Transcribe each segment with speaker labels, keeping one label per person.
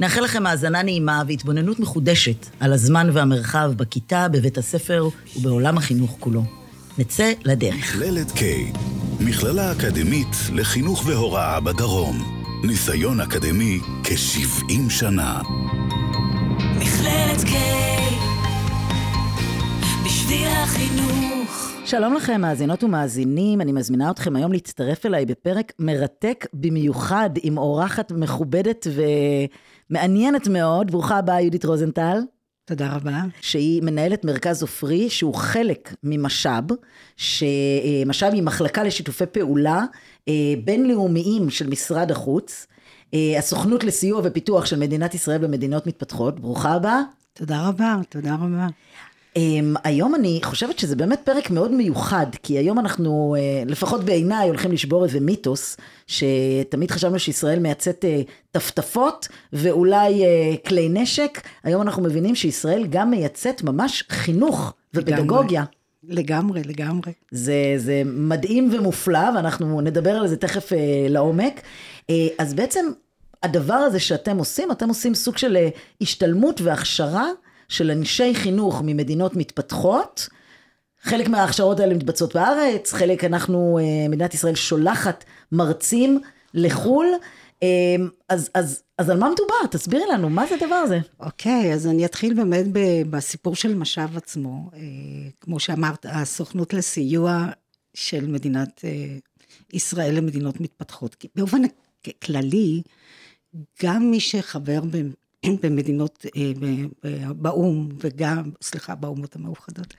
Speaker 1: נאחל לכם האזנה נעימה והתבוננות מחודשת על הזמן והמרחב בכיתה, בבית הספר ובעולם החינוך כולו. נצא לדרך.
Speaker 2: מכללת K, מכללה אקדמית לחינוך והוראה בדרום. ניסיון אקדמי כ-70 שנה.
Speaker 3: מכללת K, בשביל החינוך.
Speaker 1: שלום לכם, מאזינות ומאזינים, אני מזמינה אתכם היום להצטרף אליי בפרק מרתק במיוחד עם אורחת מכובדת ומעניינת מאוד. ברוכה הבאה, יהודית רוזנטל.
Speaker 4: תודה רבה.
Speaker 1: שהיא מנהלת מרכז עופרי, שהוא חלק ממש"ב, שמש"ב היא מחלקה לשיתופי פעולה אה, בינלאומיים של משרד החוץ, אה, הסוכנות לסיוע ופיתוח של מדינת ישראל במדינות מתפתחות. ברוכה הבאה.
Speaker 4: תודה רבה, תודה רבה.
Speaker 1: Um, היום אני חושבת שזה באמת פרק מאוד מיוחד, כי היום אנחנו, uh, לפחות בעיניי, הולכים לשבור איזה מיתוס, שתמיד חשבנו שישראל מייצאת uh, טפטפות ואולי uh, כלי נשק, היום אנחנו מבינים שישראל גם מייצאת ממש חינוך ופדגוגיה.
Speaker 4: לגמרי, לגמרי.
Speaker 1: זה, זה מדהים ומופלא, ואנחנו נדבר על זה תכף לעומק. אז בעצם הדבר הזה שאתם עושים, אתם עושים סוג של השתלמות והכשרה. של אנשי חינוך ממדינות מתפתחות. חלק מההכשרות האלה מתבצעות בארץ, חלק אנחנו, אה, מדינת ישראל שולחת מרצים לחו"ל. אה, אז, אז, אז על מה מדובר? תסבירי לנו, מה זה הדבר הזה?
Speaker 4: אוקיי, okay, אז אני אתחיל באמת בסיפור של משאב עצמו. אה, כמו שאמרת, הסוכנות לסיוע של מדינת ישראל למדינות מתפתחות. באופן כללי, גם מי שחבר במדינות, אה, באו"ם וגם, סליחה, באומות המאוחדות,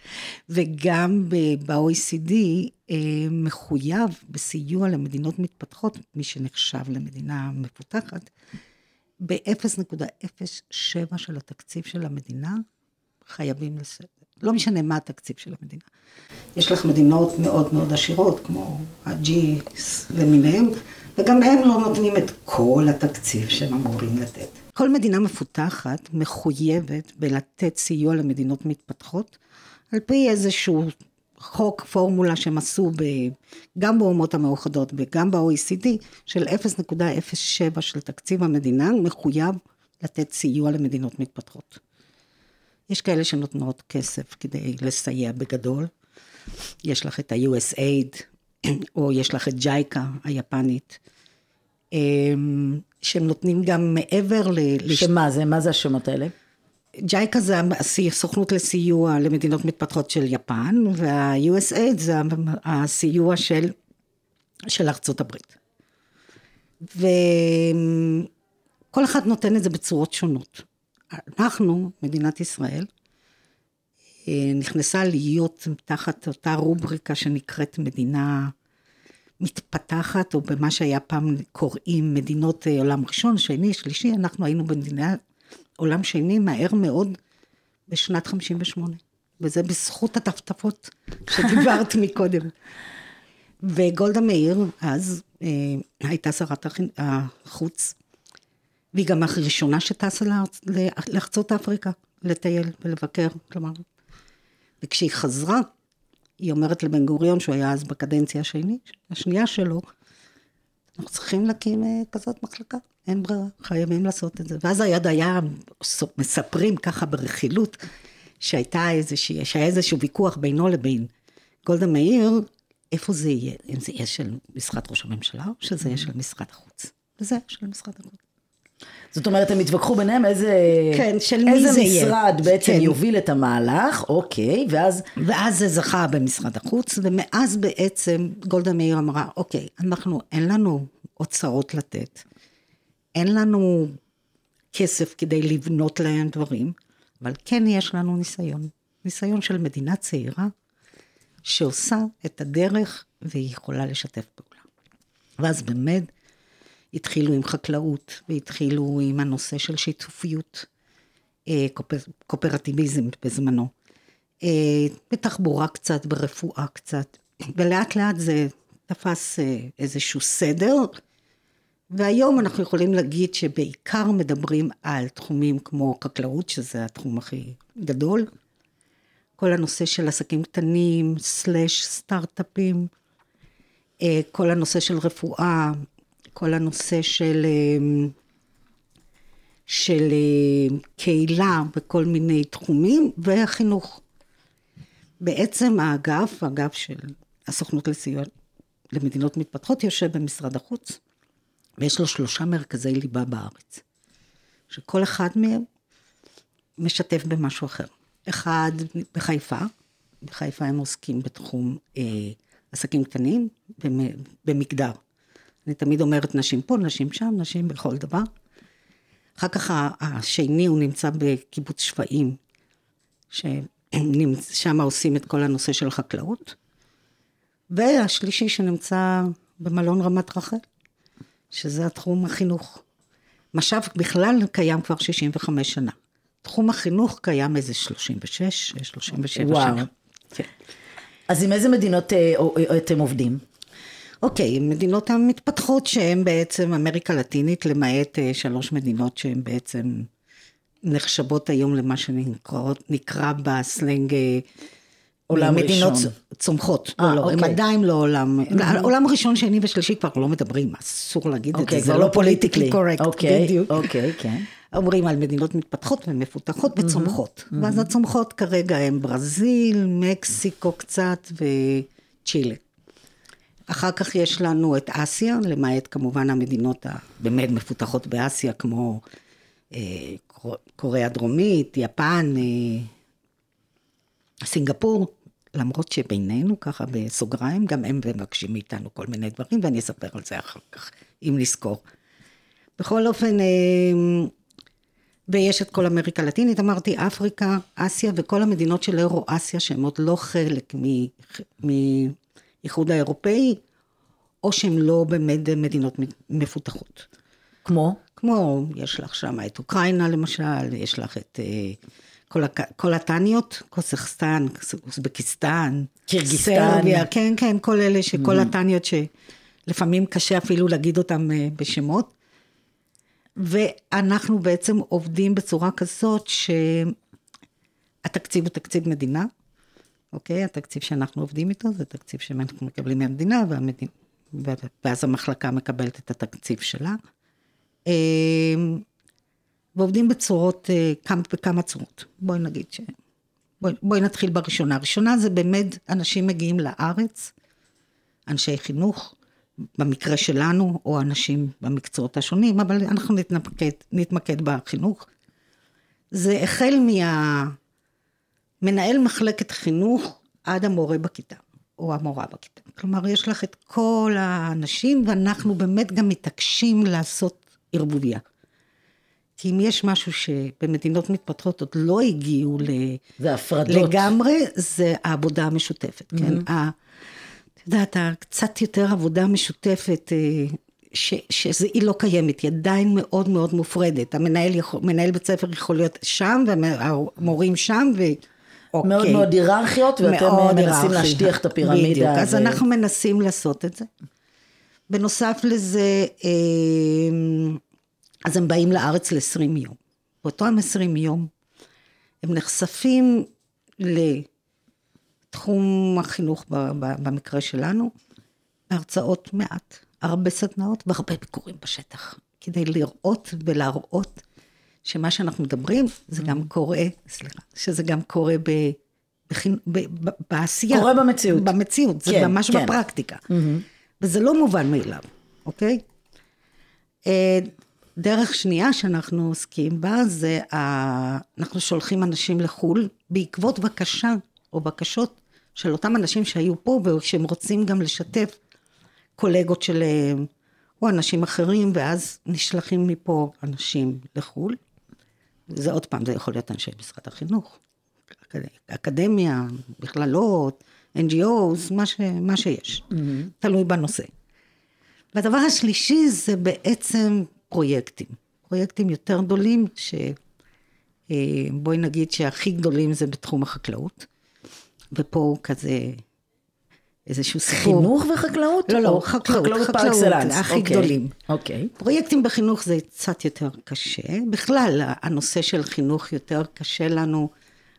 Speaker 4: וגם ב-OECD אה, מחויב בסיוע למדינות מתפתחות, מי שנחשב למדינה מפותחת, ב-0.07 של התקציב של המדינה חייבים לסדר. לא משנה מה התקציב של המדינה. יש לך מדינות מאוד מאוד עשירות, כמו ה-G למיניהם, וגם הם לא נותנים את כל התקציב שהם אמורים לתת. כל מדינה מפותחת מחויבת בלתת סיוע למדינות מתפתחות, על פי איזשהו חוק, פורמולה שהם עשו ב, גם באומות המאוחדות וגם ב-OECD, של 0.07 של תקציב המדינה, מחויב לתת סיוע למדינות מתפתחות. יש כאלה שנותנות כסף כדי לסייע בגדול. יש לך את ה-USAID, או יש לך את ג'ייקה היפנית. שהם נותנים גם מעבר ל...
Speaker 1: שמה זה? מה זה השמות האלה?
Speaker 4: ג'ייקה זה הסוכנות לסיוע למדינות מתפתחות של יפן, וה-USAID זה הסיוע של, של ארצות הברית. וכל אחד נותן את זה בצורות שונות. אנחנו, מדינת ישראל, אה, נכנסה להיות תחת אותה רובריקה שנקראת מדינה מתפתחת, או במה שהיה פעם קוראים מדינות אה, עולם ראשון, שני, שלישי, אנחנו היינו במדינה עולם שני מהר מאוד בשנת 58. וזה בזכות הטפטפות שדיברת מקודם. וגולדה מאיר, אז אה, הייתה שרת החוץ, והיא גם הראשונה שטסה לארצות אפריקה, לטייל ולבקר, כלומר. וכשהיא חזרה, היא אומרת לבן גוריון, שהוא היה אז בקדנציה השני, השנייה שלו, אנחנו צריכים להקים אה, כזאת מחלקה, אין ברירה, חייבים לעשות את זה. ואז היד היה, מספרים ככה ברכילות, שהייתה איזושהי, שהיה איזשהו ויכוח בינו לבין גולדה מאיר, איפה זה יהיה, אם זה יהיה של משרד ראש הממשלה, או שזה יהיה של משרד החוץ. וזה של משרד החוץ.
Speaker 1: זאת אומרת, הם התווכחו ביניהם איזה,
Speaker 4: כן, של מי
Speaker 1: איזה
Speaker 4: זה
Speaker 1: משרד
Speaker 4: יהיה.
Speaker 1: בעצם
Speaker 4: כן.
Speaker 1: יוביל את המהלך, אוקיי, ואז...
Speaker 4: ואז זה זכה במשרד החוץ, ומאז בעצם גולדה מאיר אמרה, אוקיי, אנחנו, אין לנו אוצרות לתת, אין לנו כסף כדי לבנות להם דברים, אבל כן יש לנו ניסיון. ניסיון של מדינה צעירה, שעושה את הדרך והיא יכולה לשתף פעולה. ואז באמת התחילו עם חקלאות, והתחילו עם הנושא של שיתופיות, אה, קופר, קואופרטיביזם בזמנו. אה, בתחבורה קצת, ברפואה קצת, ולאט לאט זה תפס אה, איזשהו סדר, והיום אנחנו יכולים להגיד שבעיקר מדברים על תחומים כמו חקלאות, שזה התחום הכי גדול, כל הנושא של עסקים קטנים, סלאש סטארט-אפים, כל הנושא של רפואה, כל הנושא של, אה, של אה, קהילה בכל מיני תחומים, והחינוך. בעצם האגף, האגף של הסוכנות לסיוע למדינות מתפתחות, יושב במשרד החוץ, ויש לו שלושה מרכזי ליבה בארץ, שכל אחד מהם משתף במשהו אחר. אחד בחיפה, בחיפה הם עוסקים בתחום אה, עסקים קטנים, במגדר. אני תמיד אומרת נשים פה, נשים שם, נשים בכל דבר. אחר כך השני הוא נמצא בקיבוץ שפיים, ששם עושים את כל הנושא של החקלאות. והשלישי שנמצא במלון רמת רחל, שזה התחום החינוך. משאב בכלל קיים כבר 65 שנה. תחום החינוך קיים איזה 36, 37 וואו. שנה. כן.
Speaker 1: אז עם איזה מדינות אה, אה, אתם עובדים?
Speaker 4: אוקיי, מדינות המתפתחות שהן בעצם אמריקה לטינית, למעט אה, שלוש מדינות שהן בעצם נחשבות היום למה שנקרא בסלנג עולם מדינות ראשון. צומחות. 아, לא, לא, אוקיי. הם עדיין לא עולם, mm-hmm. עולם ראשון, שני ושלישי כבר לא מדברים, אסור להגיד אוקיי, את זה, זה לא פוליטיקלי קורקט,
Speaker 1: אוקיי, בדיוק. אוקיי, כן.
Speaker 4: אומרים על מדינות מתפתחות ומפותחות וצומחות. Mm-hmm. ואז הצומחות כרגע הם ברזיל, מקסיקו קצת וצ'ילה. אחר כך יש לנו את אסיה, למעט כמובן המדינות הבאמת מפותחות באסיה, כמו אה, קוריאה דרומית, יפן, אה, סינגפור, למרות שבינינו, ככה בסוגריים, גם הם מבקשים מאיתנו כל מיני דברים, ואני אספר על זה אחר כך, אם נזכור. בכל אופן, אה, ויש את כל אמריקה הלטינית, אמרתי, אפריקה, אסיה וכל המדינות של אירו-אסיה, שהן עוד לא חלק מאיחוד האירופאי, או שהן לא באמת מדינות מפותחות.
Speaker 1: כמו?
Speaker 4: כמו, יש לך שם את אוקראינה למשל, יש לך את אה, כל, הק... כל הטניות, קוסכסטן, אוזבקיסטן,
Speaker 1: קירגיסטן.
Speaker 4: סרביה, כן, כן, כל אלה, שכל mm. הטניות שלפעמים קשה אפילו להגיד אותם אה, בשמות. ואנחנו בעצם עובדים בצורה כזאת שהתקציב הוא תקציב מדינה, אוקיי? התקציב שאנחנו עובדים איתו זה תקציב שאנחנו מקבלים מהמדינה, והמדינה, ואז המחלקה מקבלת את התקציב שלה. אמ, ועובדים בצורות, אה, כמה וכמה צורות. בואי נגיד ש... בואי, בואי נתחיל בראשונה. הראשונה זה באמת, אנשים מגיעים לארץ, אנשי חינוך, במקרה שלנו, או אנשים במקצועות השונים, אבל אנחנו נתמקד, נתמקד בחינוך. זה החל מהמנהל מחלקת חינוך עד המורה בכיתה, או המורה בכיתה. כלומר, יש לך את כל האנשים, ואנחנו באמת גם מתעקשים לעשות ערבוביה. כי אם יש משהו שבמדינות מתפתחות עוד לא הגיעו ל...
Speaker 1: זה הפרדות.
Speaker 4: לגמרי, זה העבודה המשותפת, mm-hmm. כן? יודעת, קצת יותר עבודה משותפת, אה, שהיא לא קיימת, היא עדיין מאוד מאוד מופרדת. המנהל יכול, מנהל בית ספר יכול להיות שם, והמורים שם, ו...
Speaker 1: אוקיי. מאוד מאוד היררכיות, ואתם מאוד מנסים. להשטיח את הפירמידה.
Speaker 4: בדיוק, ו... אז אנחנו מנסים לעשות את זה. בנוסף לזה, אה, אז הם באים לארץ ל-20 יום. באותם 20 יום, הם נחשפים ל... תחום החינוך במקרה שלנו, הרצאות מעט, הרבה סדנאות והרבה ביקורים בשטח, כדי לראות ולהראות שמה שאנחנו מדברים, זה גם mm. קורה, סליחה, שזה גם קורה ב... ב, ב, בעשייה.
Speaker 1: קורה במציאות.
Speaker 4: במציאות, זה כן, ממש כן. בפרקטיקה. Mm-hmm. וזה לא מובן מאליו, אוקיי? אה, דרך שנייה שאנחנו עוסקים בה, זה ה... אנחנו שולחים אנשים לחו"ל בעקבות בקשה או בקשות של אותם אנשים שהיו פה ושהם רוצים גם לשתף קולגות שלהם או אנשים אחרים, ואז נשלחים מפה אנשים לחו"ל. זה עוד פעם, זה יכול להיות אנשי משרד החינוך, אקדמיה, מכללות, NGOs, מה, ש, מה שיש, mm-hmm. תלוי בנושא. והדבר השלישי זה בעצם פרויקטים. פרויקטים יותר גדולים, שבואי אה, נגיד שהכי גדולים זה בתחום החקלאות. ופה כזה איזשהו סיפור.
Speaker 1: חינוך וחקלאות?
Speaker 4: לא, לא,
Speaker 1: או
Speaker 4: חקלאות,
Speaker 1: חקלאות
Speaker 4: חקלאות,
Speaker 1: אקסלנס.
Speaker 4: הכי
Speaker 1: אוקיי,
Speaker 4: גדולים.
Speaker 1: אוקיי.
Speaker 4: פרויקטים בחינוך זה קצת יותר קשה. בכלל, הנושא של חינוך יותר קשה לנו.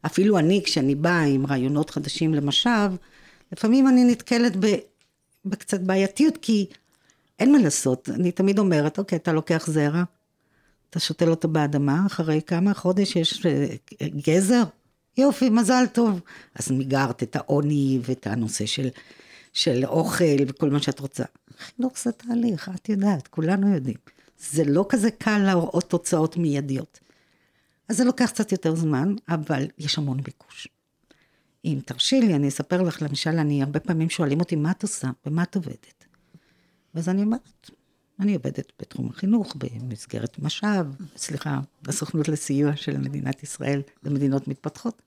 Speaker 4: אפילו אני, כשאני באה עם רעיונות חדשים למושב, לפעמים אני נתקלת ב, בקצת בעייתיות, כי אין מה לעשות. אני תמיד אומרת, אוקיי, אתה לוקח זרע, אתה שותל אותו באדמה, אחרי כמה חודש יש אה, גזר, יופי, מזל טוב. אז מיגרת את העוני ואת הנושא של, של אוכל וכל מה שאת רוצה. חינוך זה תהליך, את יודעת, כולנו יודעים. זה לא כזה קל להראות תוצאות מיידיות. אז זה לוקח קצת יותר זמן, אבל יש המון ביקוש. אם תרשי לי, אני אספר לך, למשל, אני הרבה פעמים שואלים אותי, מה את עושה? במה את עובדת? ואז אני אומרת, אני עובדת בתחום החינוך, במסגרת משאב, סליחה, הסוכנות לסיוע של מדינת ישראל למדינות מתפתחות.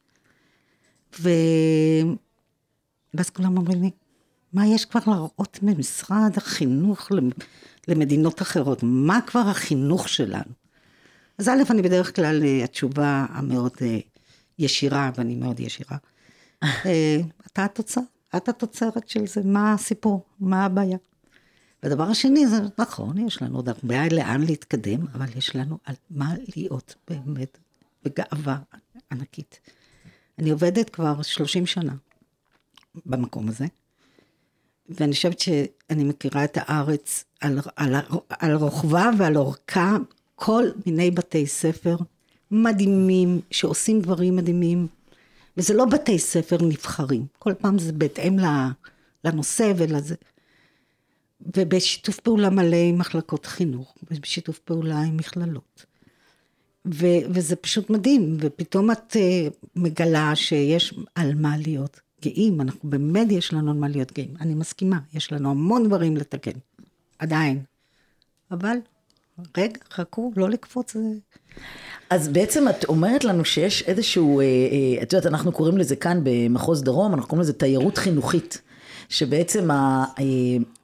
Speaker 4: ו... ואז כולם אומרים לי, מה יש כבר להראות ממשרד החינוך למדינות אחרות? מה כבר החינוך שלנו? אז א', אני בדרך כלל, אה, התשובה המאוד אה, ישירה, ואני מאוד ישירה, אה, אתה התוצר, את התוצרת של זה, מה הסיפור, מה הבעיה? והדבר השני זה, נכון, יש לנו עוד הרבה לאן להתקדם, אבל יש לנו על מה להיות באמת בגאווה ענקית. אני עובדת כבר 30 שנה במקום הזה, ואני חושבת שאני מכירה את הארץ על, על, על רוחבה ועל אורכה, כל מיני בתי ספר מדהימים, שעושים דברים מדהימים, וזה לא בתי ספר נבחרים, כל פעם זה בהתאם לנושא ולזה. ובשיתוף פעולה מלא עם מחלקות חינוך, ובשיתוף פעולה עם מכללות. ו, וזה פשוט מדהים, ופתאום את uh, מגלה שיש על מה להיות גאים, אנחנו באמת יש לנו על מה להיות גאים, אני מסכימה, יש לנו המון דברים לתקן, עדיין. אבל, רגע, חכו, לא לקפוץ.
Speaker 1: אז בעצם את אומרת לנו שיש איזשהו, אה, אה, את יודעת, אנחנו קוראים לזה כאן במחוז דרום, אנחנו קוראים לזה תיירות חינוכית. שבעצם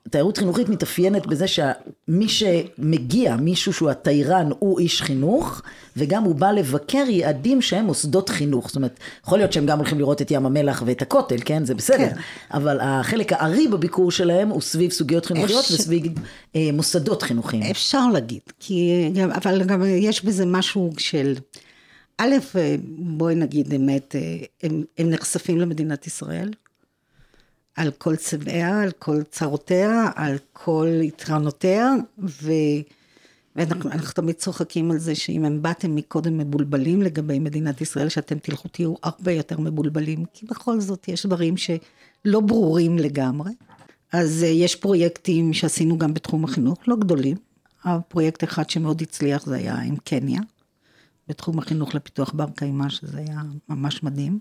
Speaker 1: התיירות חינוכית מתאפיינת בזה שמי שמגיע, מישהו שהוא התיירן, הוא איש חינוך, וגם הוא בא לבקר יעדים שהם מוסדות חינוך. זאת אומרת, יכול להיות שהם גם הולכים לראות את ים המלח ואת הכותל, כן? זה בסדר. כן. אבל החלק הארי בביקור שלהם הוא סביב סוגיות חינוכיות אפשר... וסביב אה, מוסדות חינוכיים.
Speaker 4: אפשר להגיד, כי, אבל גם יש בזה משהו של... א', אה, בואי נגיד אמת, אה, הם, הם נחשפים למדינת ישראל, על כל צבעיה, על כל צרותיה, על כל יתרונותיה, ו... ואנחנו תמיד צוחקים על זה שאם הם באתם מקודם מבולבלים לגבי מדינת ישראל, שאתם תלכו תהיו הרבה יותר מבולבלים, כי בכל זאת יש דברים שלא ברורים לגמרי. אז אה, יש פרויקטים שעשינו גם בתחום החינוך, לא גדולים. הפרויקט אחד שמאוד הצליח זה היה עם קניה, בתחום החינוך לפיתוח בר קיימא, שזה היה ממש מדהים.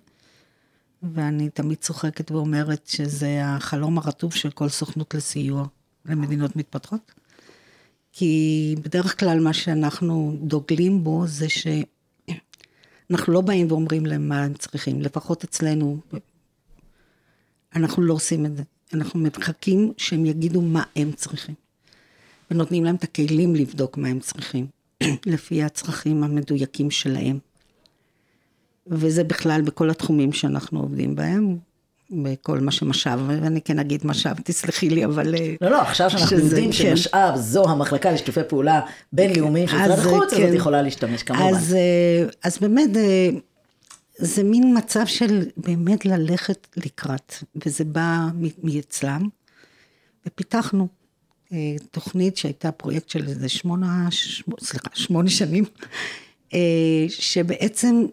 Speaker 4: ואני תמיד צוחקת ואומרת שזה החלום הרטוב של כל סוכנות לסיוע למדינות מתפתחות. כי בדרך כלל מה שאנחנו דוגלים בו זה שאנחנו לא באים ואומרים להם מה הם צריכים, לפחות אצלנו, אנחנו לא עושים את זה. אנחנו מחכים שהם יגידו מה הם צריכים. ונותנים להם את הכלים לבדוק מה הם צריכים, לפי הצרכים המדויקים שלהם. וזה בכלל בכל התחומים שאנחנו עובדים בהם, בכל מה שמשאב, ואני כן אגיד משאב, תסלחי לי, אבל... אה,
Speaker 1: לא, לא, עכשיו שאנחנו יודעים כן. שמשאב זו המחלקה לשיתופי פעולה בינלאומיים של משרד החוץ, כן. אז את יכולה להשתמש כמובן.
Speaker 4: אז, אה, אז באמת, אה, זה מין מצב של באמת ללכת לקראת, וזה בא מאצלם, ופיתחנו תוכנית שהייתה פרויקט של איזה שמונה, סליחה, שמונה שנים, שבעצם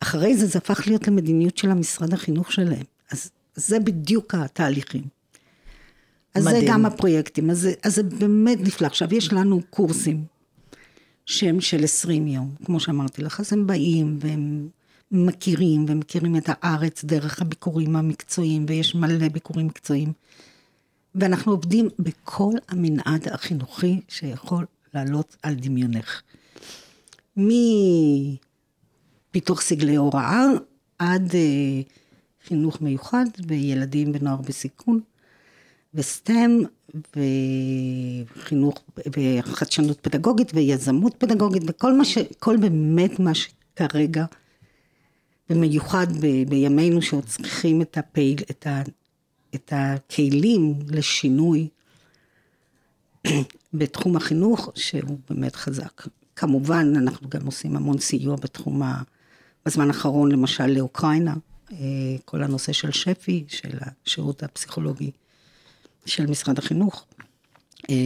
Speaker 4: אחרי זה זה הפך להיות למדיניות של המשרד החינוך שלהם. אז זה בדיוק התהליכים. אז מדהים. זה גם הפרויקטים, אז, אז זה באמת נפלא. עכשיו, יש לנו קורסים שהם של 20 יום, כמו שאמרתי לך, אז הם באים והם מכירים, ומכירים את הארץ דרך הביקורים המקצועיים, ויש מלא ביקורים מקצועיים. ואנחנו עובדים בכל המנעד החינוכי שיכול לעלות על דמיונך. מפיתוח סגלי הוראה עד אה, חינוך מיוחד וילדים ונוער בסיכון, וסטם וחינוך וחדשנות פדגוגית ויזמות פדגוגית וכל מה ש... כל באמת מה שכרגע במיוחד ב, בימינו שעוד צריכים את, הפעיל, את, ה, את הכלים לשינוי בתחום החינוך, שהוא באמת חזק. כמובן, אנחנו גם עושים המון סיוע בתחום, בזמן האחרון, למשל לאוקראינה, אה, כל הנושא של שפ"י, של השירות הפסיכולוגי של משרד החינוך. אה,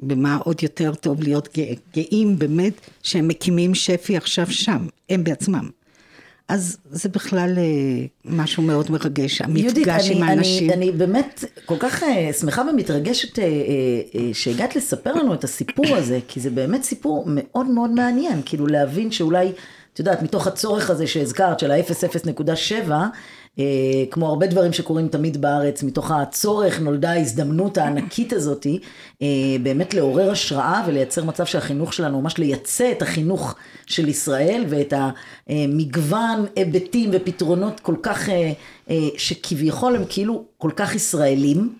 Speaker 4: במה עוד יותר טוב להיות גאים באמת שהם מקימים שפ"י עכשיו שם, הם בעצמם. אז זה בכלל אה, משהו מאוד מרגש, המפגש עם האנשים.
Speaker 1: אני, אני באמת כל כך אה, שמחה ומתרגשת אה, שהגעת לספר לנו את הסיפור הזה, כי זה באמת סיפור מאוד מאוד מעניין, כאילו להבין שאולי, את יודעת, מתוך הצורך הזה שהזכרת, של ה-0.0.7, אה, כמו הרבה דברים שקורים תמיד בארץ, מתוך הצורך נולדה ההזדמנות הענקית הזאתי, אה, באמת לעורר השראה ולייצר מצב שהחינוך שלנו, ממש לייצא את החינוך של ישראל ואת המגוון היבטים ופתרונות כל כך, אה, שכביכול הם כאילו כל כך ישראלים,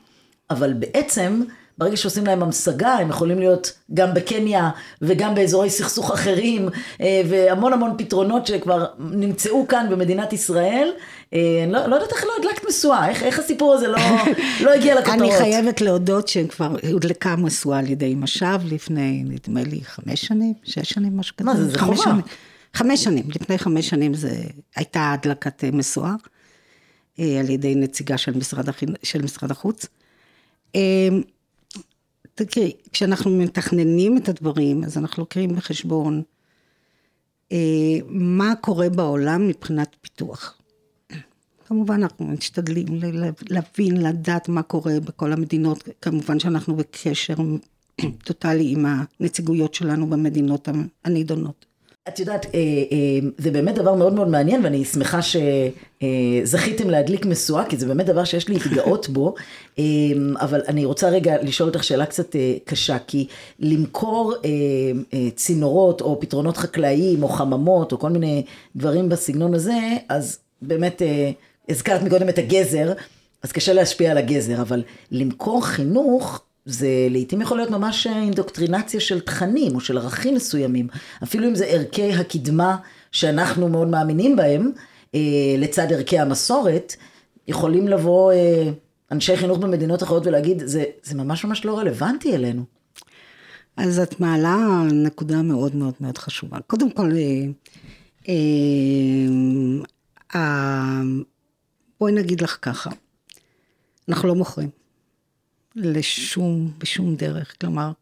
Speaker 1: אבל בעצם ברגע שעושים להם המשגה, הם יכולים להיות גם בקניה וגם באזורי סכסוך אחרים, אה, והמון המון פתרונות שכבר נמצאו כאן במדינת ישראל. אה, אני לא, לא יודעת איך לא הדלקת משואה, איך, איך הסיפור הזה לא, לא הגיע לכותרות.
Speaker 4: אני חייבת להודות שכבר הודלקה משואה על ידי משאב לפני, נדמה לי, חמש שנים, שש שנים, משהו כזה.
Speaker 1: מה זה, זה חובה.
Speaker 4: שנים, חמש שנים, לפני חמש שנים זה הייתה הדלקת משואה על ידי נציגה של משרד, החינ... של משרד החוץ. תראי, כשאנחנו מתכננים את הדברים, אז אנחנו לוקחים בחשבון אה, מה קורה בעולם מבחינת פיתוח. כמובן אנחנו משתדלים להבין, לדעת מה קורה בכל המדינות, כמובן שאנחנו בקשר טוטאלי עם הנציגויות שלנו במדינות הנידונות.
Speaker 1: את יודעת, אה, אה, זה באמת דבר מאוד מאוד מעניין, ואני שמחה שזכיתם להדליק משואה, כי זה באמת דבר שיש לי להתגאות בו, אה, אבל אני רוצה רגע לשאול אותך שאלה קצת קשה, כי למכור צינורות או פתרונות חקלאיים או חממות או כל מיני דברים בסגנון הזה, אז באמת הזכרת מקודם את הגזר, אז קשה להשפיע על הגזר, אבל למכור חינוך, זה לעיתים יכול להיות ממש אינדוקטרינציה של תכנים או של ערכים מסוימים, אפילו אם זה ערכי הקדמה שאנחנו מאוד מאמינים בהם, אה, לצד ערכי המסורת, יכולים לבוא אה, אנשי חינוך במדינות אחרות ולהגיד, זה, זה ממש ממש לא רלוונטי אלינו.
Speaker 4: אז את מעלה נקודה מאוד מאוד מאוד חשובה. קודם כל, אה, אה, אה, בואי נגיד לך ככה, אנחנו לא מוכרים. לשום, בשום דרך. כלומר,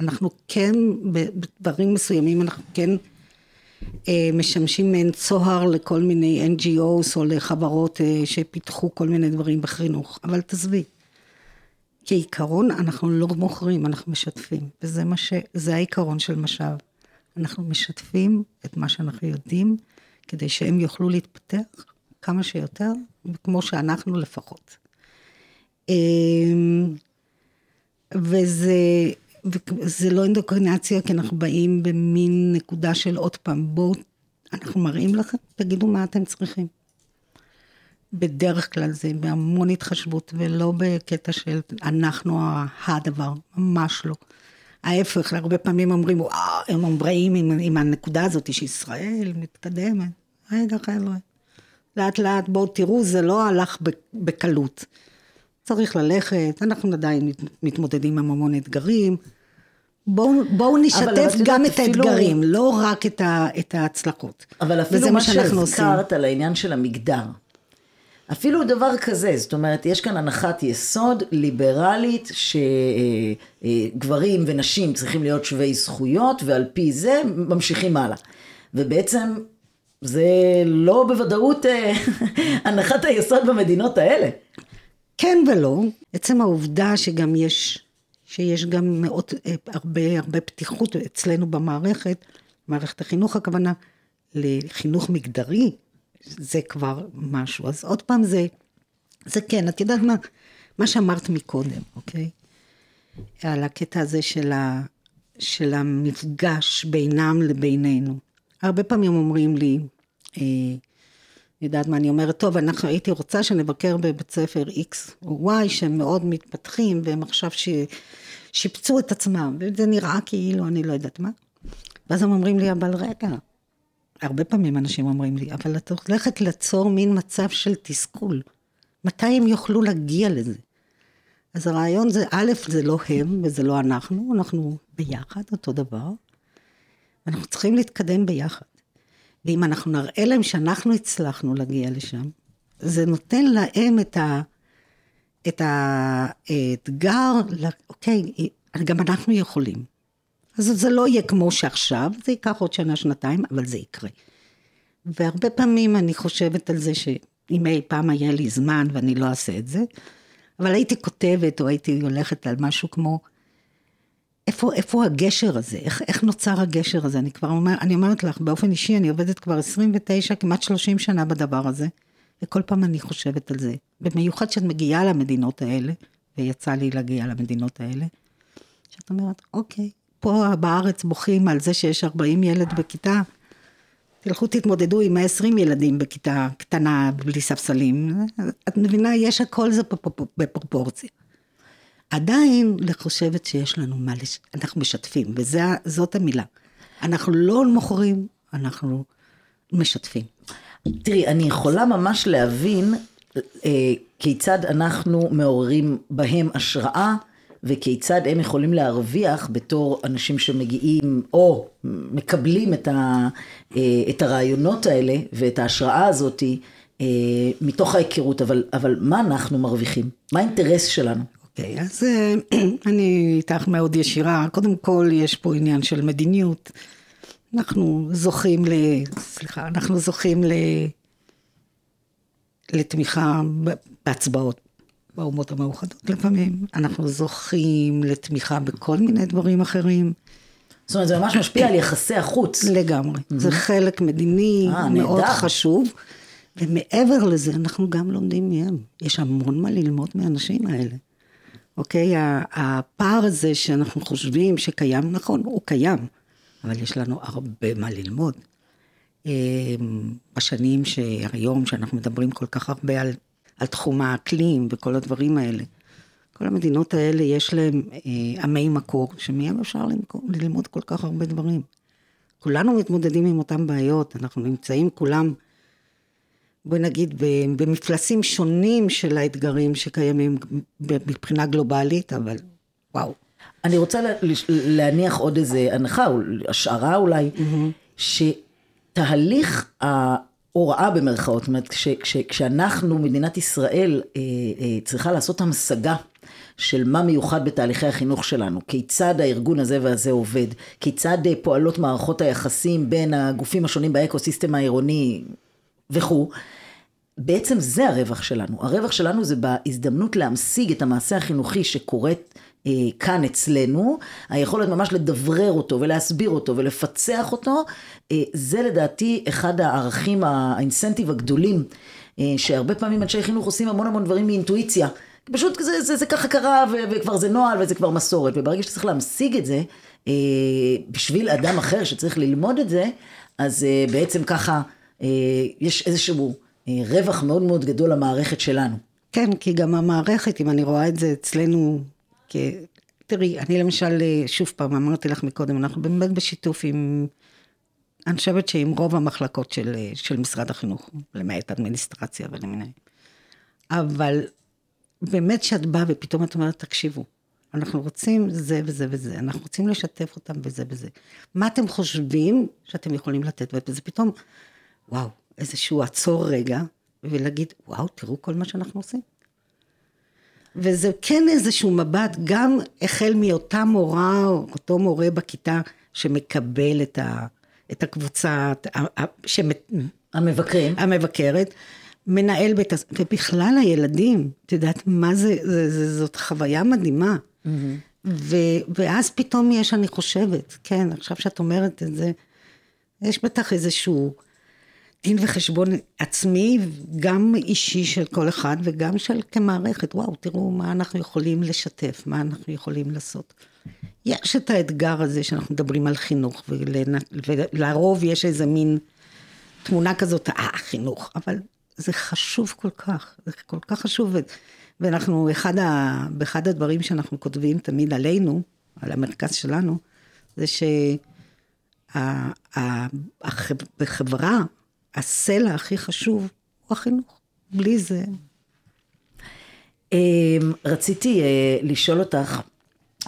Speaker 4: אנחנו כן, בדברים מסוימים, אנחנו כן אה, משמשים מעין צוהר לכל מיני NGOs או לחברות אה, שפיתחו כל מיני דברים בחינוך. אבל תעזבי, כעיקרון אנחנו לא מוכרים, אנחנו משתפים. וזה מה ש... זה העיקרון של משאב. אנחנו משתפים את מה שאנחנו יודעים, כדי שהם יוכלו להתפתח כמה שיותר, כמו שאנחנו לפחות. אמ, וזה, זה לא אינדוקרינציה, כי אנחנו באים במין נקודה של עוד פעם, בואו, אנחנו מראים לכם, תגידו מה אתם צריכים. בדרך כלל זה בהמון התחשבות, ולא בקטע של אנחנו הדבר, ממש לא. ההפך, הרבה פעמים אומרים, וואו, הם אומרים עם, עם הנקודה הזאת שישראל מתקדמת. רגע, חבר'ה, לאט לאט בואו תראו, זה לא הלך בקלות. צריך ללכת, אנחנו עדיין מתמודדים עם המון אתגרים. בואו בוא נשתף גם את אפילו... האתגרים, לא רק את, ה, את ההצלחות.
Speaker 1: אבל אפילו מה שהזכרת על העניין של המגדר. אפילו דבר כזה, זאת אומרת, יש כאן הנחת יסוד ליברלית שגברים ונשים צריכים להיות שווי זכויות, ועל פי זה ממשיכים הלאה. ובעצם זה לא בוודאות אה, הנחת היסוד במדינות האלה.
Speaker 4: כן ולא, עצם העובדה שגם יש, שיש גם מאוד, אה, הרבה, הרבה פתיחות אצלנו במערכת, מערכת החינוך הכוונה, לחינוך מגדרי, זה כבר משהו. אז עוד פעם זה, זה כן, את יודעת מה, מה שאמרת מקודם, אוקיי? על הקטע הזה של, ה, של המפגש בינם לבינינו. הרבה פעמים אומרים לי, אה, יודעת מה אני אומרת, טוב, אנחנו הייתי רוצה שנבקר בבית ספר X או Y שהם מאוד מתפתחים והם עכשיו ש... שיפצו את עצמם, וזה נראה כאילו אני לא יודעת מה. ואז הם אומרים לי, אבל רגע, הרבה פעמים אנשים אומרים לי, אבל את הולכת ליצור מין מצב של תסכול. מתי הם יוכלו להגיע לזה? אז הרעיון זה, א', זה לא הם וזה לא אנחנו, אנחנו ביחד, אותו דבר. אנחנו צריכים להתקדם ביחד. ואם אנחנו נראה להם שאנחנו הצלחנו להגיע לשם, זה נותן להם את, ה, את האתגר, אוקיי, גם אנחנו יכולים. אז זה לא יהיה כמו שעכשיו, זה ייקח עוד שנה, שנתיים, אבל זה יקרה. והרבה פעמים אני חושבת על זה שאם אי פעם היה לי זמן ואני לא אעשה את זה, אבל הייתי כותבת או הייתי הולכת על משהו כמו, איפה, איפה הגשר הזה? איך, איך נוצר הגשר הזה? אני כבר אומר, אני אומרת לך, באופן אישי, אני עובדת כבר 29, כמעט 30 שנה בדבר הזה, וכל פעם אני חושבת על זה. במיוחד כשאת מגיעה למדינות האלה, ויצא לי להגיע למדינות האלה, שאת אומרת, אוקיי, פה בארץ בוכים על זה שיש 40 ילד בכיתה, תלכו תתמודדו עם 120 ילדים בכיתה קטנה בלי ספסלים. את מבינה, יש הכל זה בפרופורציה. עדיין חושבת שיש לנו מה, לש... אנחנו משתפים, וזאת המילה. אנחנו לא מוכרים, אנחנו משתפים.
Speaker 1: תראי, אני יכולה ממש להבין אה, כיצד אנחנו מעוררים בהם השראה, וכיצד הם יכולים להרוויח בתור אנשים שמגיעים או מקבלים את, ה, אה, את הרעיונות האלה ואת ההשראה הזאתי אה, מתוך ההיכרות, אבל, אבל מה אנחנו מרוויחים? מה האינטרס שלנו?
Speaker 4: אוקיי, okay, אז אה, אני איתך מאוד ישירה. קודם כל, יש פה עניין של מדיניות. אנחנו זוכים ל... סליחה, אנחנו זוכים ל... לתמיכה בהצבעות באומות המאוחדות לפעמים. אנחנו זוכים לתמיכה בכל מיני דברים אחרים.
Speaker 1: זאת אומרת, זה ממש משפיע על יחסי החוץ.
Speaker 4: לגמרי. Mm-hmm. זה חלק מדיני 아, מאוד נהדר. חשוב. ומעבר לזה, אנחנו גם לומדים מהם. יש המון מה ללמוד מהאנשים האלה. אוקיי? הפער הזה שאנחנו חושבים שקיים, נכון, הוא קיים, אבל יש לנו הרבה מה ללמוד. אמ, בשנים שהיום, שאנחנו מדברים כל כך הרבה על, על תחום האקלים וכל הדברים האלה, כל המדינות האלה יש להם אה, עמי מקור, שמהם אפשר ללמוד כל כך הרבה דברים. כולנו מתמודדים עם אותן בעיות, אנחנו נמצאים כולם בואי נגיד, במפלסים שונים של האתגרים שקיימים מבחינה גלובלית, אבל וואו.
Speaker 1: אני רוצה להניח עוד איזה הנחה, או השערה אולי, mm-hmm. שתהליך ההוראה במרכאות, זאת אומרת, כש, כש, כשאנחנו, מדינת ישראל, אה, אה, צריכה לעשות המשגה של מה מיוחד בתהליכי החינוך שלנו, כיצד הארגון הזה והזה עובד, כיצד אה, פועלות מערכות היחסים בין הגופים השונים באקו-סיסטם העירוני וכו', בעצם זה הרווח שלנו. הרווח שלנו זה בהזדמנות להמשיג את המעשה החינוכי שקורית אה, כאן אצלנו, היכולת ממש לדברר אותו ולהסביר אותו ולפצח אותו, אה, זה לדעתי אחד הערכים, האינסנטיב הגדולים, אה, שהרבה פעמים אנשי חינוך עושים המון המון דברים מאינטואיציה. פשוט זה, זה, זה ככה קרה ו, וכבר זה נוהל וזה כבר מסורת, וברגע שצריך להמשיג את זה, אה, בשביל אדם אחר שצריך ללמוד את זה, אז אה, בעצם ככה יש איזשהו אה, רווח מאוד מאוד גדול למערכת שלנו.
Speaker 4: כן, כי גם המערכת, אם אני רואה את זה אצלנו, כ... תראי, אני למשל, אה, שוב פעם, אמרתי לך מקודם, אנחנו באמת בשיתוף עם, אני חושבת שעם רוב המחלקות של, אה, של משרד החינוך, למעט אדמיניסטרציה ולמיני. אבל באמת שאת באה ופתאום את אומרת, תקשיבו, אנחנו רוצים זה וזה וזה, אנחנו רוצים לשתף אותם בזה וזה. מה אתם חושבים שאתם יכולים לתת? וזה פתאום, וואו, איזשהו עצור רגע, ולהגיד, וואו, תראו כל מה שאנחנו עושים. וזה כן איזשהו מבט, גם החל מאותה מורה, או אותו מורה בכיתה, שמקבל את, ה, את הקבוצה,
Speaker 1: שמת, המבקרים.
Speaker 4: המבקרת, מנהל בית הספר, ובכלל הילדים, את יודעת מה זה, זה, זה זאת חוויה מדהימה. Mm-hmm. ו, ואז פתאום יש, אני חושבת, כן, עכשיו שאת אומרת את זה, יש בטח איזשהו... דין וחשבון עצמי, גם אישי של כל אחד וגם של כמערכת. וואו, תראו מה אנחנו יכולים לשתף, מה אנחנו יכולים לעשות. יש את האתגר הזה שאנחנו מדברים על חינוך, ולרוב יש איזה מין תמונה כזאת, אה, חינוך, אבל זה חשוב כל כך, זה כל כך חשוב. ואנחנו, אחד, ה, באחד הדברים שאנחנו כותבים תמיד עלינו, על המרכז שלנו, זה ש... הסלע הכי חשוב הוא החינוך. בלי זה,
Speaker 1: אמ, רציתי אה, לשאול אותך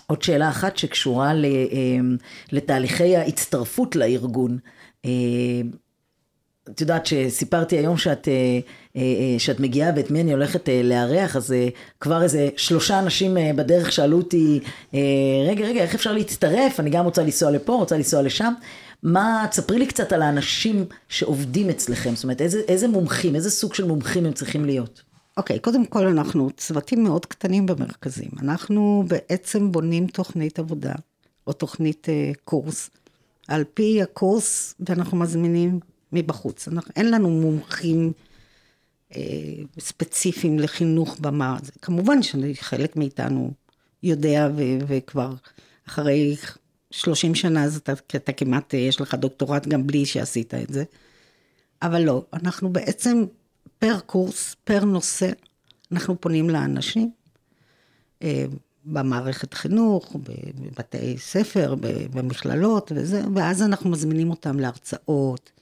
Speaker 1: עוד שאלה אחת שקשורה אמ, לתהליכי ההצטרפות לארגון. את יודעת שסיפרתי היום שאת, אה, אה, אה, שאת מגיעה ואת מי אני הולכת לארח, אז כבר איזה שלושה אנשים בדרך שאלו אותי, רגע, רגע, איך אפשר להצטרף? אני גם רוצה לנסוע לפה, רוצה לנסוע לשם. מה, תספרי לי קצת על האנשים שעובדים אצלכם, זאת אומרת, איזה, איזה מומחים, איזה סוג של מומחים הם צריכים להיות?
Speaker 4: אוקיי, קודם כל אנחנו צוותים מאוד קטנים במרכזים. אנחנו בעצם בונים תוכנית עבודה, או תוכנית קורס, על פי הקורס, ואנחנו מזמינים מבחוץ. אנחנו, אין לנו מומחים אה, ספציפיים לחינוך במה. זה, כמובן שחלק מאיתנו יודע, ו, וכבר אחרי 30 שנה, אז אתה, אתה כמעט, אה, יש לך דוקטורט גם בלי שעשית את זה. אבל לא, אנחנו בעצם פר קורס, פר נושא, אנחנו פונים לאנשים אה, במערכת חינוך, בבתי ספר, במכללות וזה, ואז אנחנו מזמינים אותם להרצאות.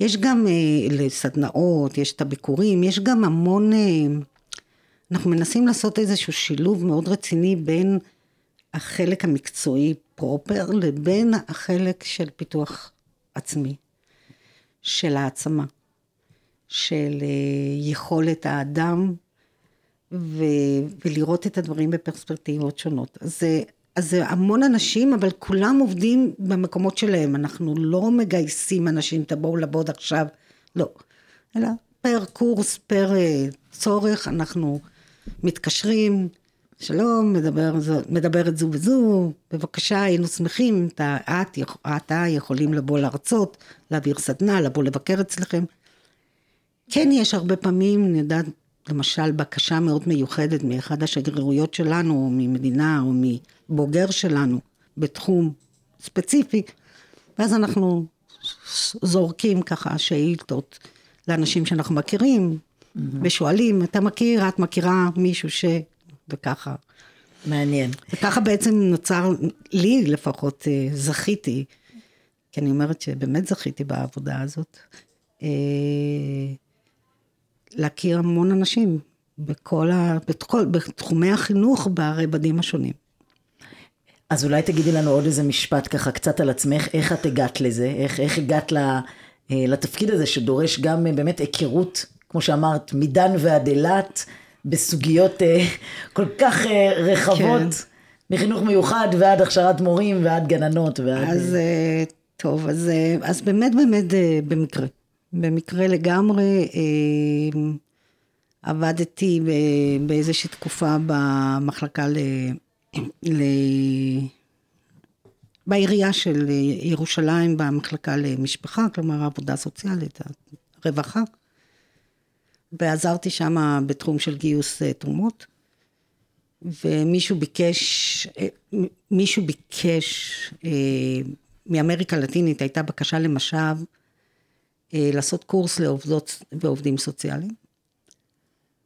Speaker 4: יש גם אה, לסדנאות, יש את הביקורים, יש גם המון... אה, אנחנו מנסים לעשות איזשהו שילוב מאוד רציני בין החלק המקצועי פרופר לבין החלק של פיתוח עצמי, של העצמה, של אה, יכולת האדם ו, ולראות את הדברים בפרספקטיבות שונות. אז אז זה המון אנשים, אבל כולם עובדים במקומות שלהם. אנחנו לא מגייסים אנשים, תבואו לעבוד עכשיו, לא. אלא פר קורס, פר אה, צורך, אנחנו מתקשרים, שלום, מדבר, מדברת זו וזו, בבקשה, היינו שמחים אתה, את, אתה יכולים לבוא להרצות, להעביר סדנה, לבוא לבקר אצלכם. כן יש הרבה פעמים, אני יודעת, למשל בקשה מאוד מיוחדת מאחד השגרירויות שלנו, או ממדינה, או מבוגר שלנו, בתחום ספציפי, ואז אנחנו זורקים ככה שאילתות לאנשים שאנחנו מכירים, ושואלים, אתה מכיר, את מכירה מישהו ש... וככה.
Speaker 1: מעניין.
Speaker 4: וככה בעצם נוצר, לי לפחות אה, זכיתי, כי אני אומרת שבאמת זכיתי בעבודה הזאת, אה, להכיר המון אנשים בכל ה... בתחומי החינוך ברבדים השונים.
Speaker 1: אז אולי תגידי לנו עוד איזה משפט ככה קצת על עצמך, איך את הגעת לזה, איך, איך הגעת ל, אה, לתפקיד הזה שדורש גם אה, באמת היכרות, כמו שאמרת, מדן ועד אילת, בסוגיות אה, כל כך רחבות,
Speaker 4: כן.
Speaker 1: מחינוך מיוחד ועד הכשרת מורים ועד גננות ועד...
Speaker 4: אז טוב, אז, אז באמת באמת במקרה. במקרה לגמרי עבדתי באיזושהי תקופה במחלקה ל... ל... בעירייה של ירושלים, במחלקה למשפחה, כלומר העבודה הסוציאלית, הרווחה. ועזרתי שם בתחום של גיוס אה, תרומות. ומישהו ביקש, אה, מישהו ביקש אה, מאמריקה הלטינית, הייתה בקשה למשאב לעשות קורס לעובדות ועובדים סוציאליים,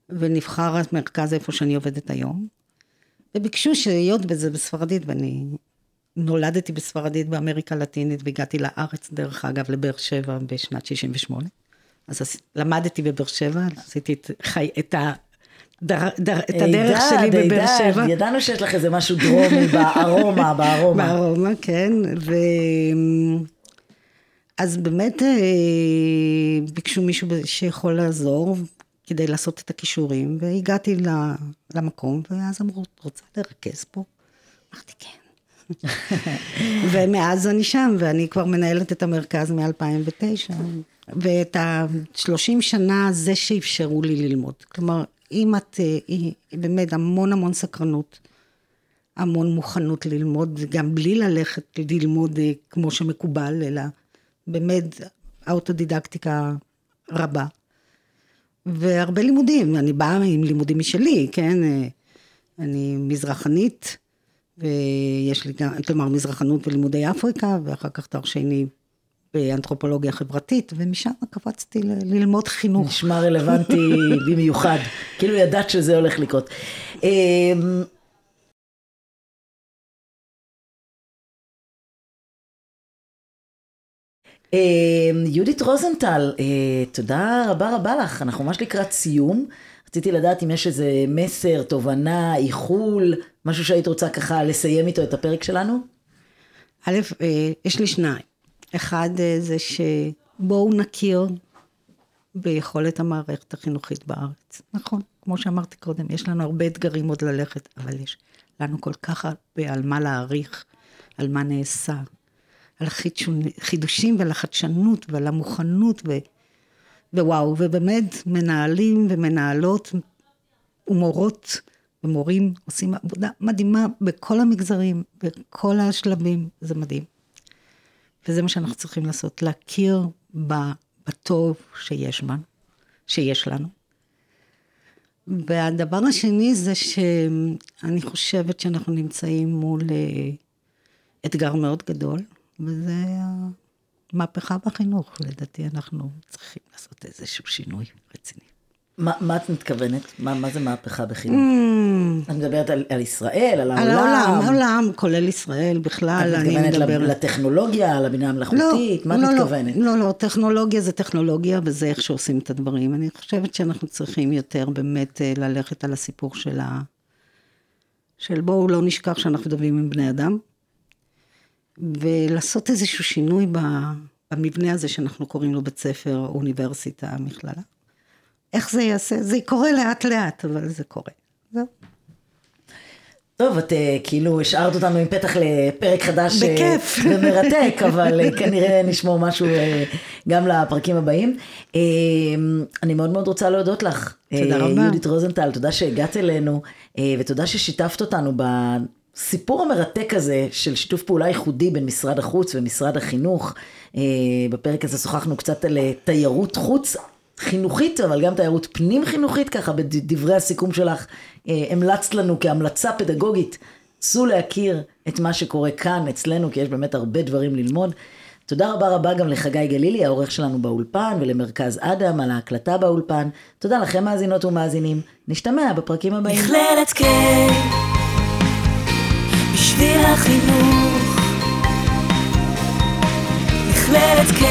Speaker 4: ונבחר המרכז איפה שאני עובדת היום, וביקשו שהיות וזה בספרדית, ואני נולדתי בספרדית באמריקה הלטינית, והגעתי לארץ, דרך אגב, לבאר שבע בשנת 68. אז למדתי בבאר שבע, עשיתי את, חי, את, ה, דר, דר, את הדרך
Speaker 1: הידד,
Speaker 4: שלי בבאר שבע.
Speaker 1: ידענו שיש לך איזה משהו דרומי בארומה, בארומה.
Speaker 4: בארומה, כן. ו... אז באמת אה, ביקשו מישהו שיכול לעזור כדי לעשות את הכישורים, והגעתי למקום, ואז אמרו, את רוצה לרכז פה? אמרתי, כן. ומאז אני שם, ואני כבר מנהלת את המרכז מ-2009, ואת ה-30 שנה זה שאפשרו לי ללמוד. כלומר, אם את, אה, היא- באמת המון המון סקרנות, המון מוכנות ללמוד, גם בלי ללכת ללמוד אה, כמו שמקובל, אלא באמת אוטודידקטיקה רבה. והרבה לימודים, אני באה עם לימודים משלי, כן? אה, אני מזרחנית, ויש לי גם, כלומר מזרחנות ולימודי אפריקה, ואחר כך תואר שני באנתרופולוגיה חברתית, ומשם קפצתי ל- ללמוד חינוך.
Speaker 1: נשמע רלוונטי במיוחד, כאילו ידעת שזה הולך לקרות. יהודית רוזנטל, אה, תודה רבה רבה לך, אנחנו ממש לקראת סיום. רציתי לדעת אם יש איזה מסר, תובנה, איחול, משהו שהיית רוצה ככה לסיים איתו את הפרק שלנו?
Speaker 4: א', אה, יש לי שניים. אחד אה, זה שבואו נכיר ביכולת המערכת החינוכית בארץ. נכון, כמו שאמרתי קודם, יש לנו הרבה אתגרים עוד ללכת, אבל יש לנו כל כך הרבה על מה להעריך, על מה נעשה, על החידושים ועל החדשנות ועל המוכנות, ו... ווואו, ובאמת מנהלים ומנהלות ומורות ומורים עושים עבודה מדהימה בכל המגזרים, בכל השלבים, זה מדהים. וזה מה שאנחנו צריכים לעשות, להכיר בטוב שיש בנו, שיש לנו. והדבר השני זה שאני חושבת שאנחנו נמצאים מול אה, אתגר מאוד גדול, וזה המהפכה בחינוך. לדעתי אנחנו צריכים לעשות איזשהו שינוי רציני.
Speaker 1: מה, מה את מתכוונת? מה, מה זה מהפכה בחינוך? Mm. את מדברת על, על ישראל, על העולם?
Speaker 4: על העולם, העולם, כולל ישראל בכלל.
Speaker 1: את מתכוונת. לטכנולוגיה, לבינה המלאכותית? לא, מה
Speaker 4: לא,
Speaker 1: את
Speaker 4: לא,
Speaker 1: מתכוונת?
Speaker 4: לא, לא, טכנולוגיה זה טכנולוגיה וזה איך שעושים את הדברים. אני חושבת שאנחנו צריכים יותר באמת אה, ללכת על הסיפור של ה... של בואו לא נשכח שאנחנו מדברים עם בני אדם, ולעשות איזשהו שינוי במבנה הזה שאנחנו קוראים לו בית ספר, אוניברסיטה, מכללה. איך זה יעשה? זה קורה לאט לאט, אבל זה קורה. זהו.
Speaker 1: טוב, את אה, כאילו השארת אותנו עם פתח לפרק חדש.
Speaker 4: אה, בכיף.
Speaker 1: ומרתק, אבל אה, כנראה נשמור משהו גם לפרקים הבאים. אני מאוד מאוד רוצה להודות לך.
Speaker 4: תודה רבה.
Speaker 1: יהודית רוזנטל, תודה שהגעת אלינו, ותודה ששיתפת אותנו בסיפור המרתק הזה של שיתוף פעולה ייחודי בין משרד החוץ ומשרד החינוך. בפרק הזה שוחחנו קצת על תיירות חוץ. חינוכית, אבל גם תיירות פנים חינוכית, ככה בדברי הסיכום שלך, אה, המלצת לנו כהמלצה פדגוגית, צאו להכיר את מה שקורה כאן אצלנו, כי יש באמת הרבה דברים ללמוד. תודה רבה רבה גם לחגי גלילי, העורך שלנו באולפן, ולמרכז אדם על ההקלטה באולפן. תודה לכם מאזינות ומאזינים. נשתמע בפרקים הבאים.
Speaker 3: ממלכתי כן, החינוך, מכללת K,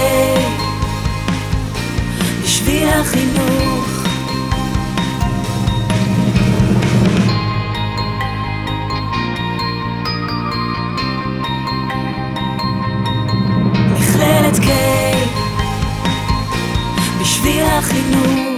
Speaker 3: בשביל החינוך. בשביל החינוך.